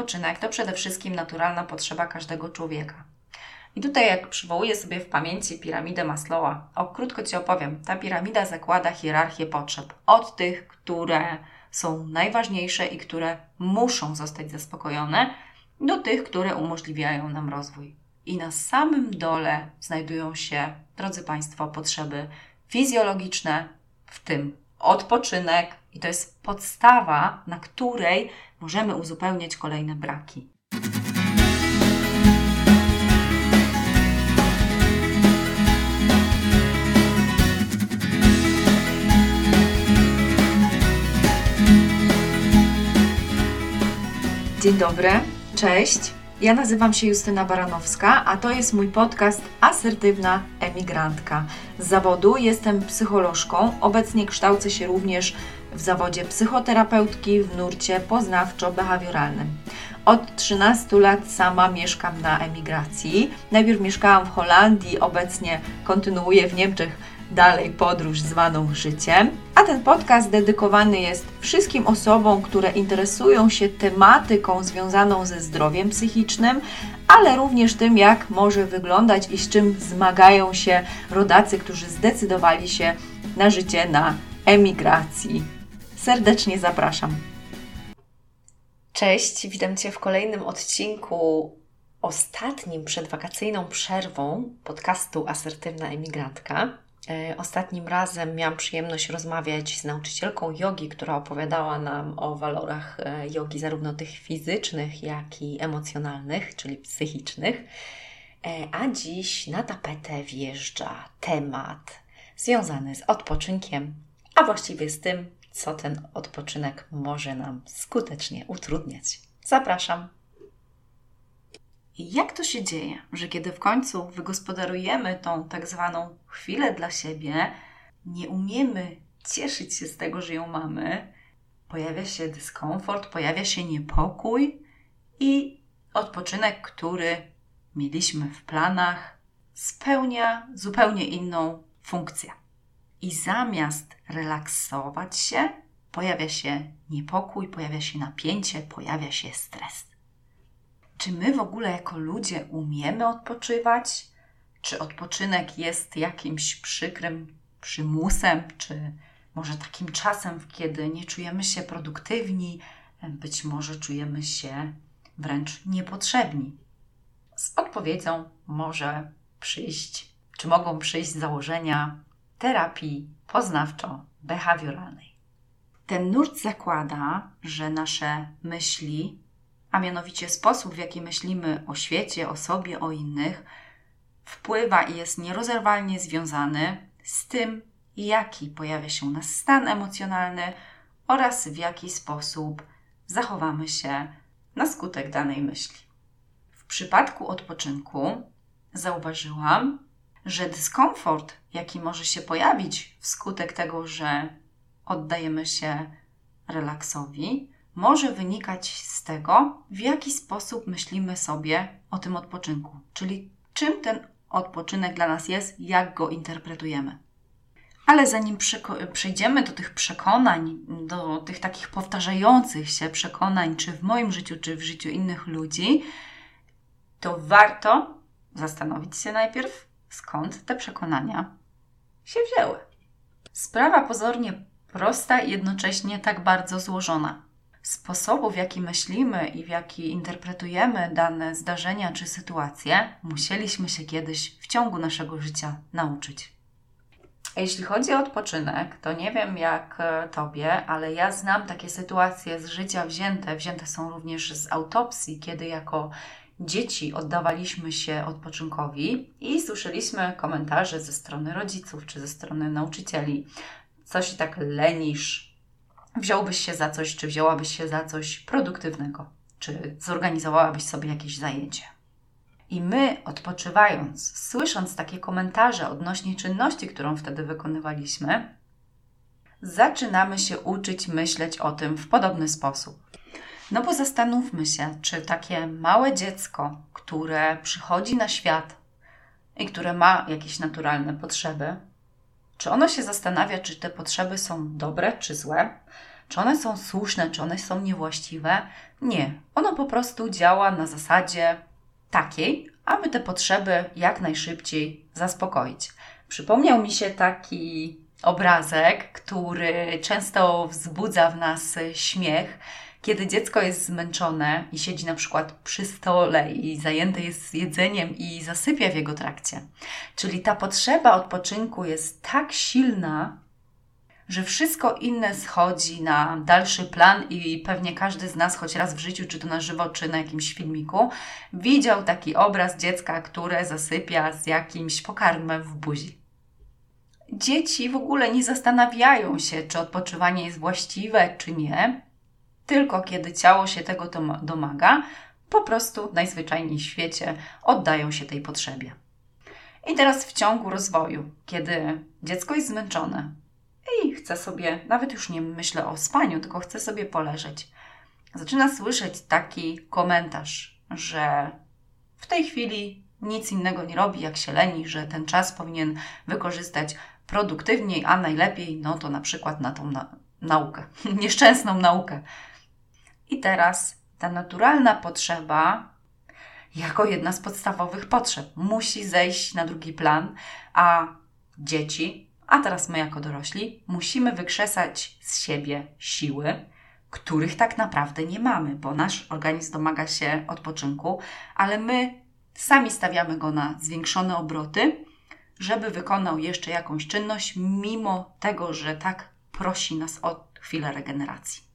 odpoczynek to przede wszystkim naturalna potrzeba każdego człowieka. I tutaj, jak przywołuję sobie w pamięci piramidę Maslowa, o krótko Ci opowiem. Ta piramida zakłada hierarchię potrzeb. Od tych, które są najważniejsze i które muszą zostać zaspokojone, do tych, które umożliwiają nam rozwój. I na samym dole znajdują się, drodzy Państwo, potrzeby fizjologiczne, w tym odpoczynek, i to jest podstawa, na której możemy uzupełniać kolejne braki. Dzień dobry, cześć. Ja nazywam się Justyna Baranowska, a to jest mój podcast Asertywna Emigrantka. Z zawodu jestem psycholożką, obecnie kształcę się również w zawodzie psychoterapeutki w nurcie poznawczo-behawioralnym. Od 13 lat sama mieszkam na emigracji. Najpierw mieszkałam w Holandii, obecnie kontynuuję w Niemczech dalej podróż zwaną życiem. A ten podcast dedykowany jest wszystkim osobom, które interesują się tematyką związaną ze zdrowiem psychicznym, ale również tym, jak może wyglądać i z czym zmagają się rodacy, którzy zdecydowali się na życie na emigracji. Serdecznie zapraszam. Cześć, witam Cię w kolejnym odcinku, ostatnim przed wakacyjną przerwą podcastu Asertywna Emigrantka. E, ostatnim razem miałam przyjemność rozmawiać z nauczycielką jogi, która opowiadała nam o walorach e, jogi, zarówno tych fizycznych, jak i emocjonalnych, czyli psychicznych. E, a dziś na tapetę wjeżdża temat związany z odpoczynkiem, a właściwie z tym, co ten odpoczynek może nam skutecznie utrudniać. Zapraszam. Jak to się dzieje, że kiedy w końcu wygospodarujemy tą tak zwaną chwilę dla siebie, nie umiemy cieszyć się z tego, że ją mamy, pojawia się dyskomfort, pojawia się niepokój i odpoczynek, który mieliśmy w planach, spełnia zupełnie inną funkcję. I zamiast relaksować się, pojawia się niepokój, pojawia się napięcie, pojawia się stres. Czy my w ogóle jako ludzie umiemy odpoczywać? Czy odpoczynek jest jakimś przykrym przymusem, czy może takim czasem, kiedy nie czujemy się produktywni, być może czujemy się wręcz niepotrzebni? Z odpowiedzią może przyjść, czy mogą przyjść założenia terapii poznawczo-behawioralnej. Ten nurt zakłada, że nasze myśli a mianowicie sposób, w jaki myślimy o świecie, o sobie, o innych, wpływa i jest nierozerwalnie związany z tym, jaki pojawia się u nas stan emocjonalny oraz w jaki sposób zachowamy się na skutek danej myśli. W przypadku odpoczynku zauważyłam, że dyskomfort, jaki może się pojawić wskutek tego, że oddajemy się relaksowi, może wynikać z tego, w jaki sposób myślimy sobie o tym odpoczynku, czyli czym ten odpoczynek dla nas jest, jak go interpretujemy. Ale zanim przejdziemy do tych przekonań, do tych takich powtarzających się przekonań, czy w moim życiu, czy w życiu innych ludzi, to warto zastanowić się najpierw, skąd te przekonania się wzięły. Sprawa pozornie prosta i jednocześnie tak bardzo złożona sposobu, w jaki myślimy i w jaki interpretujemy dane zdarzenia czy sytuacje, musieliśmy się kiedyś w ciągu naszego życia nauczyć. Jeśli chodzi o odpoczynek, to nie wiem jak e, Tobie, ale ja znam takie sytuacje z życia wzięte, wzięte są również z autopsji, kiedy jako dzieci oddawaliśmy się odpoczynkowi i słyszeliśmy komentarze ze strony rodziców czy ze strony nauczycieli. Coś tak lenisz, wziąłbyś się za coś, czy wzięłabyś się za coś produktywnego, czy zorganizowałabyś sobie jakieś zajęcie. I my, odpoczywając, słysząc takie komentarze odnośnie czynności, którą wtedy wykonywaliśmy, zaczynamy się uczyć myśleć o tym w podobny sposób. No bo zastanówmy się, czy takie małe dziecko, które przychodzi na świat i które ma jakieś naturalne potrzeby, czy ono się zastanawia, czy te potrzeby są dobre czy złe? czy one są słuszne, czy one są niewłaściwe. Nie, ono po prostu działa na zasadzie takiej, aby te potrzeby jak najszybciej zaspokoić. Przypomniał mi się taki obrazek, który często wzbudza w nas śmiech, kiedy dziecko jest zmęczone i siedzi na przykład przy stole i zajęte jest jedzeniem i zasypia w jego trakcie. Czyli ta potrzeba odpoczynku jest tak silna, że wszystko inne schodzi na dalszy plan i pewnie każdy z nas, choć raz w życiu, czy to na żywo, czy na jakimś filmiku, widział taki obraz dziecka, które zasypia z jakimś pokarmem w buzi. Dzieci w ogóle nie zastanawiają się, czy odpoczywanie jest właściwe, czy nie, tylko kiedy ciało się tego domaga, po prostu najzwyczajniej w świecie oddają się tej potrzebie. I teraz w ciągu rozwoju, kiedy dziecko jest zmęczone, i chce sobie, nawet już nie myślę o spaniu, tylko chce sobie poleżeć. Zaczyna słyszeć taki komentarz, że w tej chwili nic innego nie robi, jak się leni, że ten czas powinien wykorzystać produktywniej, a najlepiej, no to na przykład na tą na naukę, nieszczęsną naukę. I teraz ta naturalna potrzeba, jako jedna z podstawowych potrzeb, musi zejść na drugi plan, a dzieci a teraz my, jako dorośli, musimy wykrzesać z siebie siły, których tak naprawdę nie mamy, bo nasz organizm domaga się odpoczynku, ale my sami stawiamy go na zwiększone obroty, żeby wykonał jeszcze jakąś czynność, mimo tego, że tak prosi nas o chwilę regeneracji.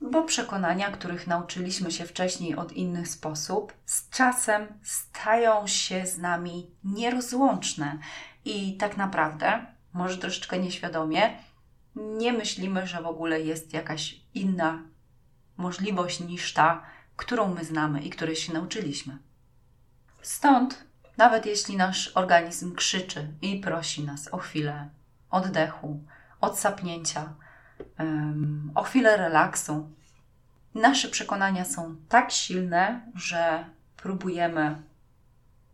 Bo przekonania, których nauczyliśmy się wcześniej od innych sposób, z czasem stają się z nami nierozłączne i tak naprawdę może troszeczkę nieświadomie, nie myślimy, że w ogóle jest jakaś inna możliwość niż ta, którą my znamy i której się nauczyliśmy. Stąd, nawet jeśli nasz organizm krzyczy i prosi nas o chwilę oddechu, odsapnięcia, um, o chwilę relaksu, nasze przekonania są tak silne, że próbujemy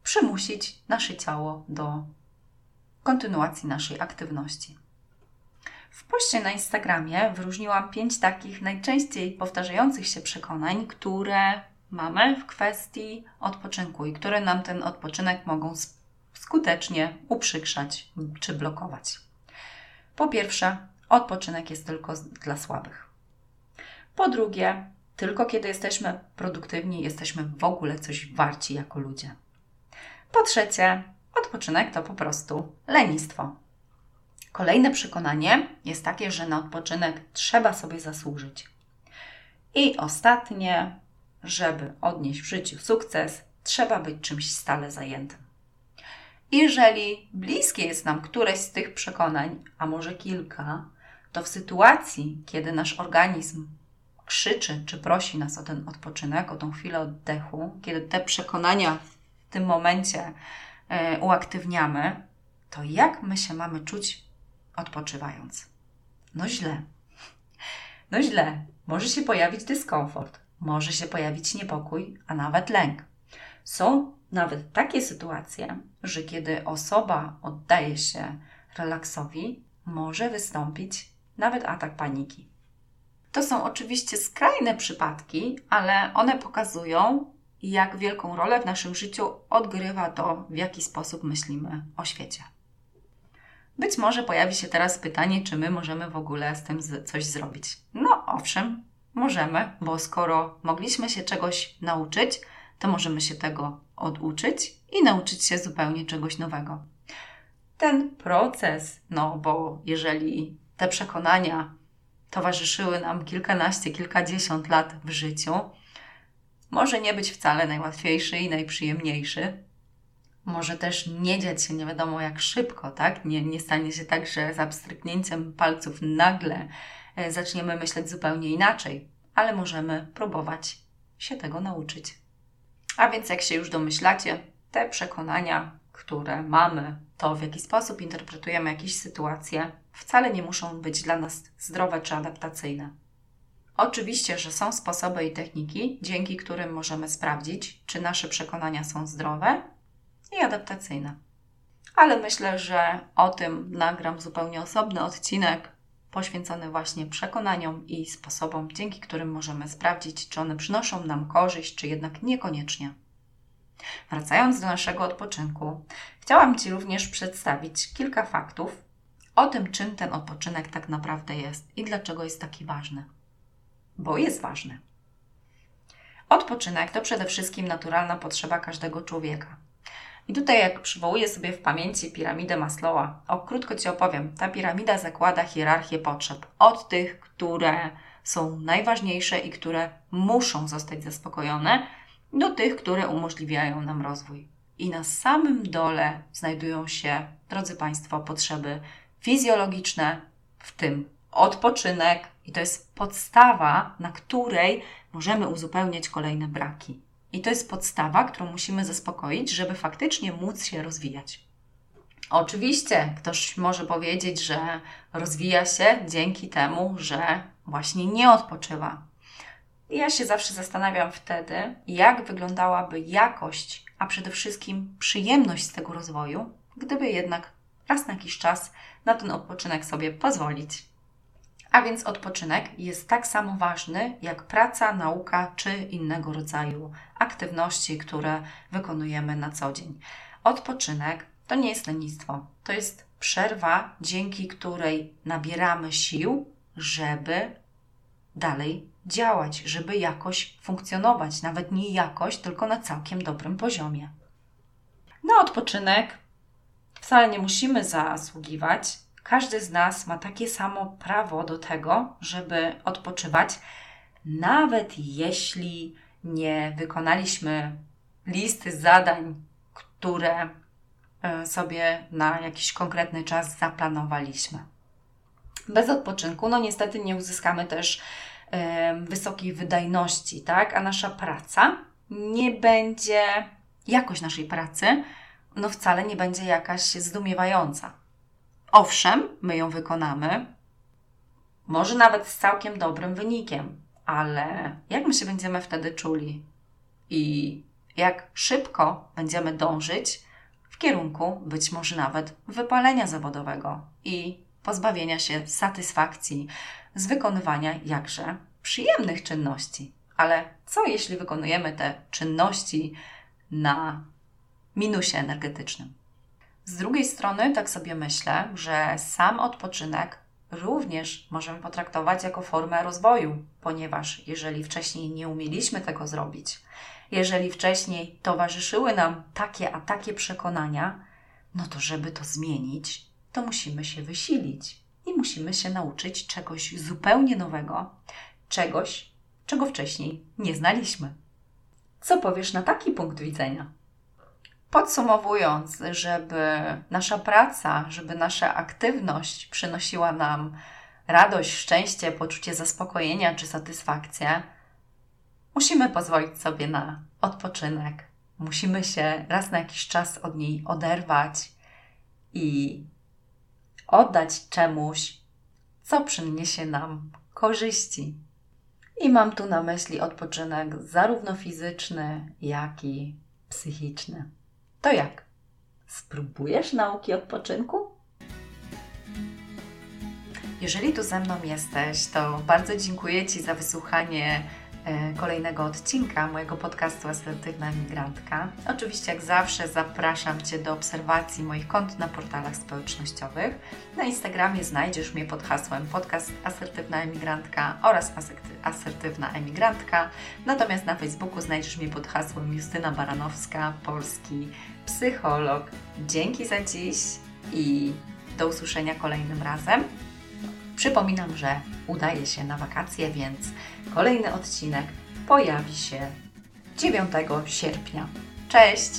przymusić nasze ciało do kontynuacji naszej aktywności. W poście na Instagramie wyróżniłam pięć takich najczęściej powtarzających się przekonań, które mamy w kwestii odpoczynku i które nam ten odpoczynek mogą skutecznie uprzykrzać czy blokować. Po pierwsze, odpoczynek jest tylko dla słabych. Po drugie, tylko kiedy jesteśmy produktywni, jesteśmy w ogóle coś warci jako ludzie. Po trzecie, Odpoczynek to po prostu lenistwo. Kolejne przekonanie jest takie, że na odpoczynek trzeba sobie zasłużyć. I ostatnie, żeby odnieść w życiu sukces, trzeba być czymś stale zajętym. Jeżeli bliskie jest nam któreś z tych przekonań, a może kilka, to w sytuacji, kiedy nasz organizm krzyczy czy prosi nas o ten odpoczynek, o tą chwilę oddechu, kiedy te przekonania w tym momencie E, uaktywniamy, to jak my się mamy czuć odpoczywając? No źle. No źle. Może się pojawić dyskomfort, może się pojawić niepokój, a nawet lęk. Są nawet takie sytuacje, że kiedy osoba oddaje się relaksowi, może wystąpić nawet atak paniki. To są oczywiście skrajne przypadki, ale one pokazują, jak wielką rolę w naszym życiu odgrywa to, w jaki sposób myślimy o świecie. Być może pojawi się teraz pytanie, czy my możemy w ogóle z tym coś zrobić. No, owszem, możemy, bo skoro mogliśmy się czegoś nauczyć, to możemy się tego oduczyć i nauczyć się zupełnie czegoś nowego. Ten proces, no bo jeżeli te przekonania towarzyszyły nam kilkanaście, kilkadziesiąt lat w życiu, może nie być wcale najłatwiejszy i najprzyjemniejszy. Może też nie dziać się nie wiadomo jak szybko, tak? Nie, nie stanie się tak, że z abstryknięciem palców nagle e, zaczniemy myśleć zupełnie inaczej, ale możemy próbować się tego nauczyć. A więc, jak się już domyślacie, te przekonania, które mamy, to w jaki sposób interpretujemy jakieś sytuacje, wcale nie muszą być dla nas zdrowe czy adaptacyjne. Oczywiście, że są sposoby i techniki, dzięki którym możemy sprawdzić, czy nasze przekonania są zdrowe i adaptacyjne. Ale myślę, że o tym nagram zupełnie osobny odcinek, poświęcony właśnie przekonaniom i sposobom, dzięki którym możemy sprawdzić, czy one przynoszą nam korzyść, czy jednak niekoniecznie. Wracając do naszego odpoczynku, chciałam Ci również przedstawić kilka faktów o tym, czym ten odpoczynek tak naprawdę jest i dlaczego jest taki ważny. Bo jest ważny. Odpoczynek to przede wszystkim naturalna potrzeba każdego człowieka. I tutaj, jak przywołuję sobie w pamięci piramidę Maslowa, o krótko Ci opowiem. Ta piramida zakłada hierarchię potrzeb od tych, które są najważniejsze i które muszą zostać zaspokojone, do tych, które umożliwiają nam rozwój. I na samym dole znajdują się, drodzy Państwo, potrzeby fizjologiczne, w tym odpoczynek, i to jest podstawa, na której możemy uzupełniać kolejne braki. I to jest podstawa, którą musimy zaspokoić, żeby faktycznie móc się rozwijać. Oczywiście ktoś może powiedzieć, że rozwija się dzięki temu, że właśnie nie odpoczywa. Ja się zawsze zastanawiam wtedy, jak wyglądałaby jakość, a przede wszystkim przyjemność z tego rozwoju, gdyby jednak raz na jakiś czas na ten odpoczynek sobie pozwolić. A więc odpoczynek jest tak samo ważny jak praca, nauka czy innego rodzaju aktywności, które wykonujemy na co dzień. Odpoczynek to nie jest lenistwo, to jest przerwa, dzięki której nabieramy sił, żeby dalej działać, żeby jakoś funkcjonować, nawet nie jakoś, tylko na całkiem dobrym poziomie. Na odpoczynek wcale nie musimy zasługiwać, każdy z nas ma takie samo prawo do tego, żeby odpoczywać, nawet jeśli nie wykonaliśmy listy zadań, które e, sobie na jakiś konkretny czas zaplanowaliśmy. Bez odpoczynku, no niestety, nie uzyskamy też wysokiej wydajności, tak? A nasza praca nie będzie, jakość naszej pracy, no wcale nie będzie jakaś zdumiewająca. Owszem, my ją wykonamy, może nawet z całkiem dobrym wynikiem, ale jak my się będziemy wtedy czuli i jak szybko będziemy dążyć w kierunku być może nawet wypalenia zawodowego i pozbawienia się satysfakcji z wykonywania jakże przyjemnych czynności. Ale co jeśli wykonujemy te czynności na minusie energetycznym? Z drugiej strony, tak sobie myślę, że sam odpoczynek również możemy potraktować jako formę rozwoju, ponieważ jeżeli wcześniej nie umieliśmy tego zrobić, jeżeli wcześniej towarzyszyły nam takie a takie przekonania, no to żeby to zmienić, to musimy się wysilić i musimy się nauczyć czegoś zupełnie nowego, czegoś, czego wcześniej nie znaliśmy. Co powiesz na taki punkt widzenia? Podsumowując, żeby nasza praca, żeby nasza aktywność przynosiła nam radość, szczęście, poczucie zaspokojenia czy satysfakcję, musimy pozwolić sobie na odpoczynek. Musimy się raz na jakiś czas od niej oderwać i oddać czemuś, co przyniesie nam korzyści. I mam tu na myśli odpoczynek zarówno fizyczny, jak i psychiczny. To jak? Spróbujesz nauki odpoczynku? Jeżeli tu ze mną jesteś, to bardzo dziękuję Ci za wysłuchanie kolejnego odcinka mojego podcastu Asertywna Emigrantka. Oczywiście, jak zawsze, zapraszam Cię do obserwacji moich kont na portalach społecznościowych. Na Instagramie znajdziesz mnie pod hasłem podcast Asertywna Emigrantka oraz Asertywna Emigrantka. Natomiast na Facebooku znajdziesz mnie pod hasłem Justyna Baranowska, polski psycholog. Dzięki za dziś i do usłyszenia kolejnym razem. Przypominam, że udaje się na wakacje, więc kolejny odcinek pojawi się 9 sierpnia. Cześć!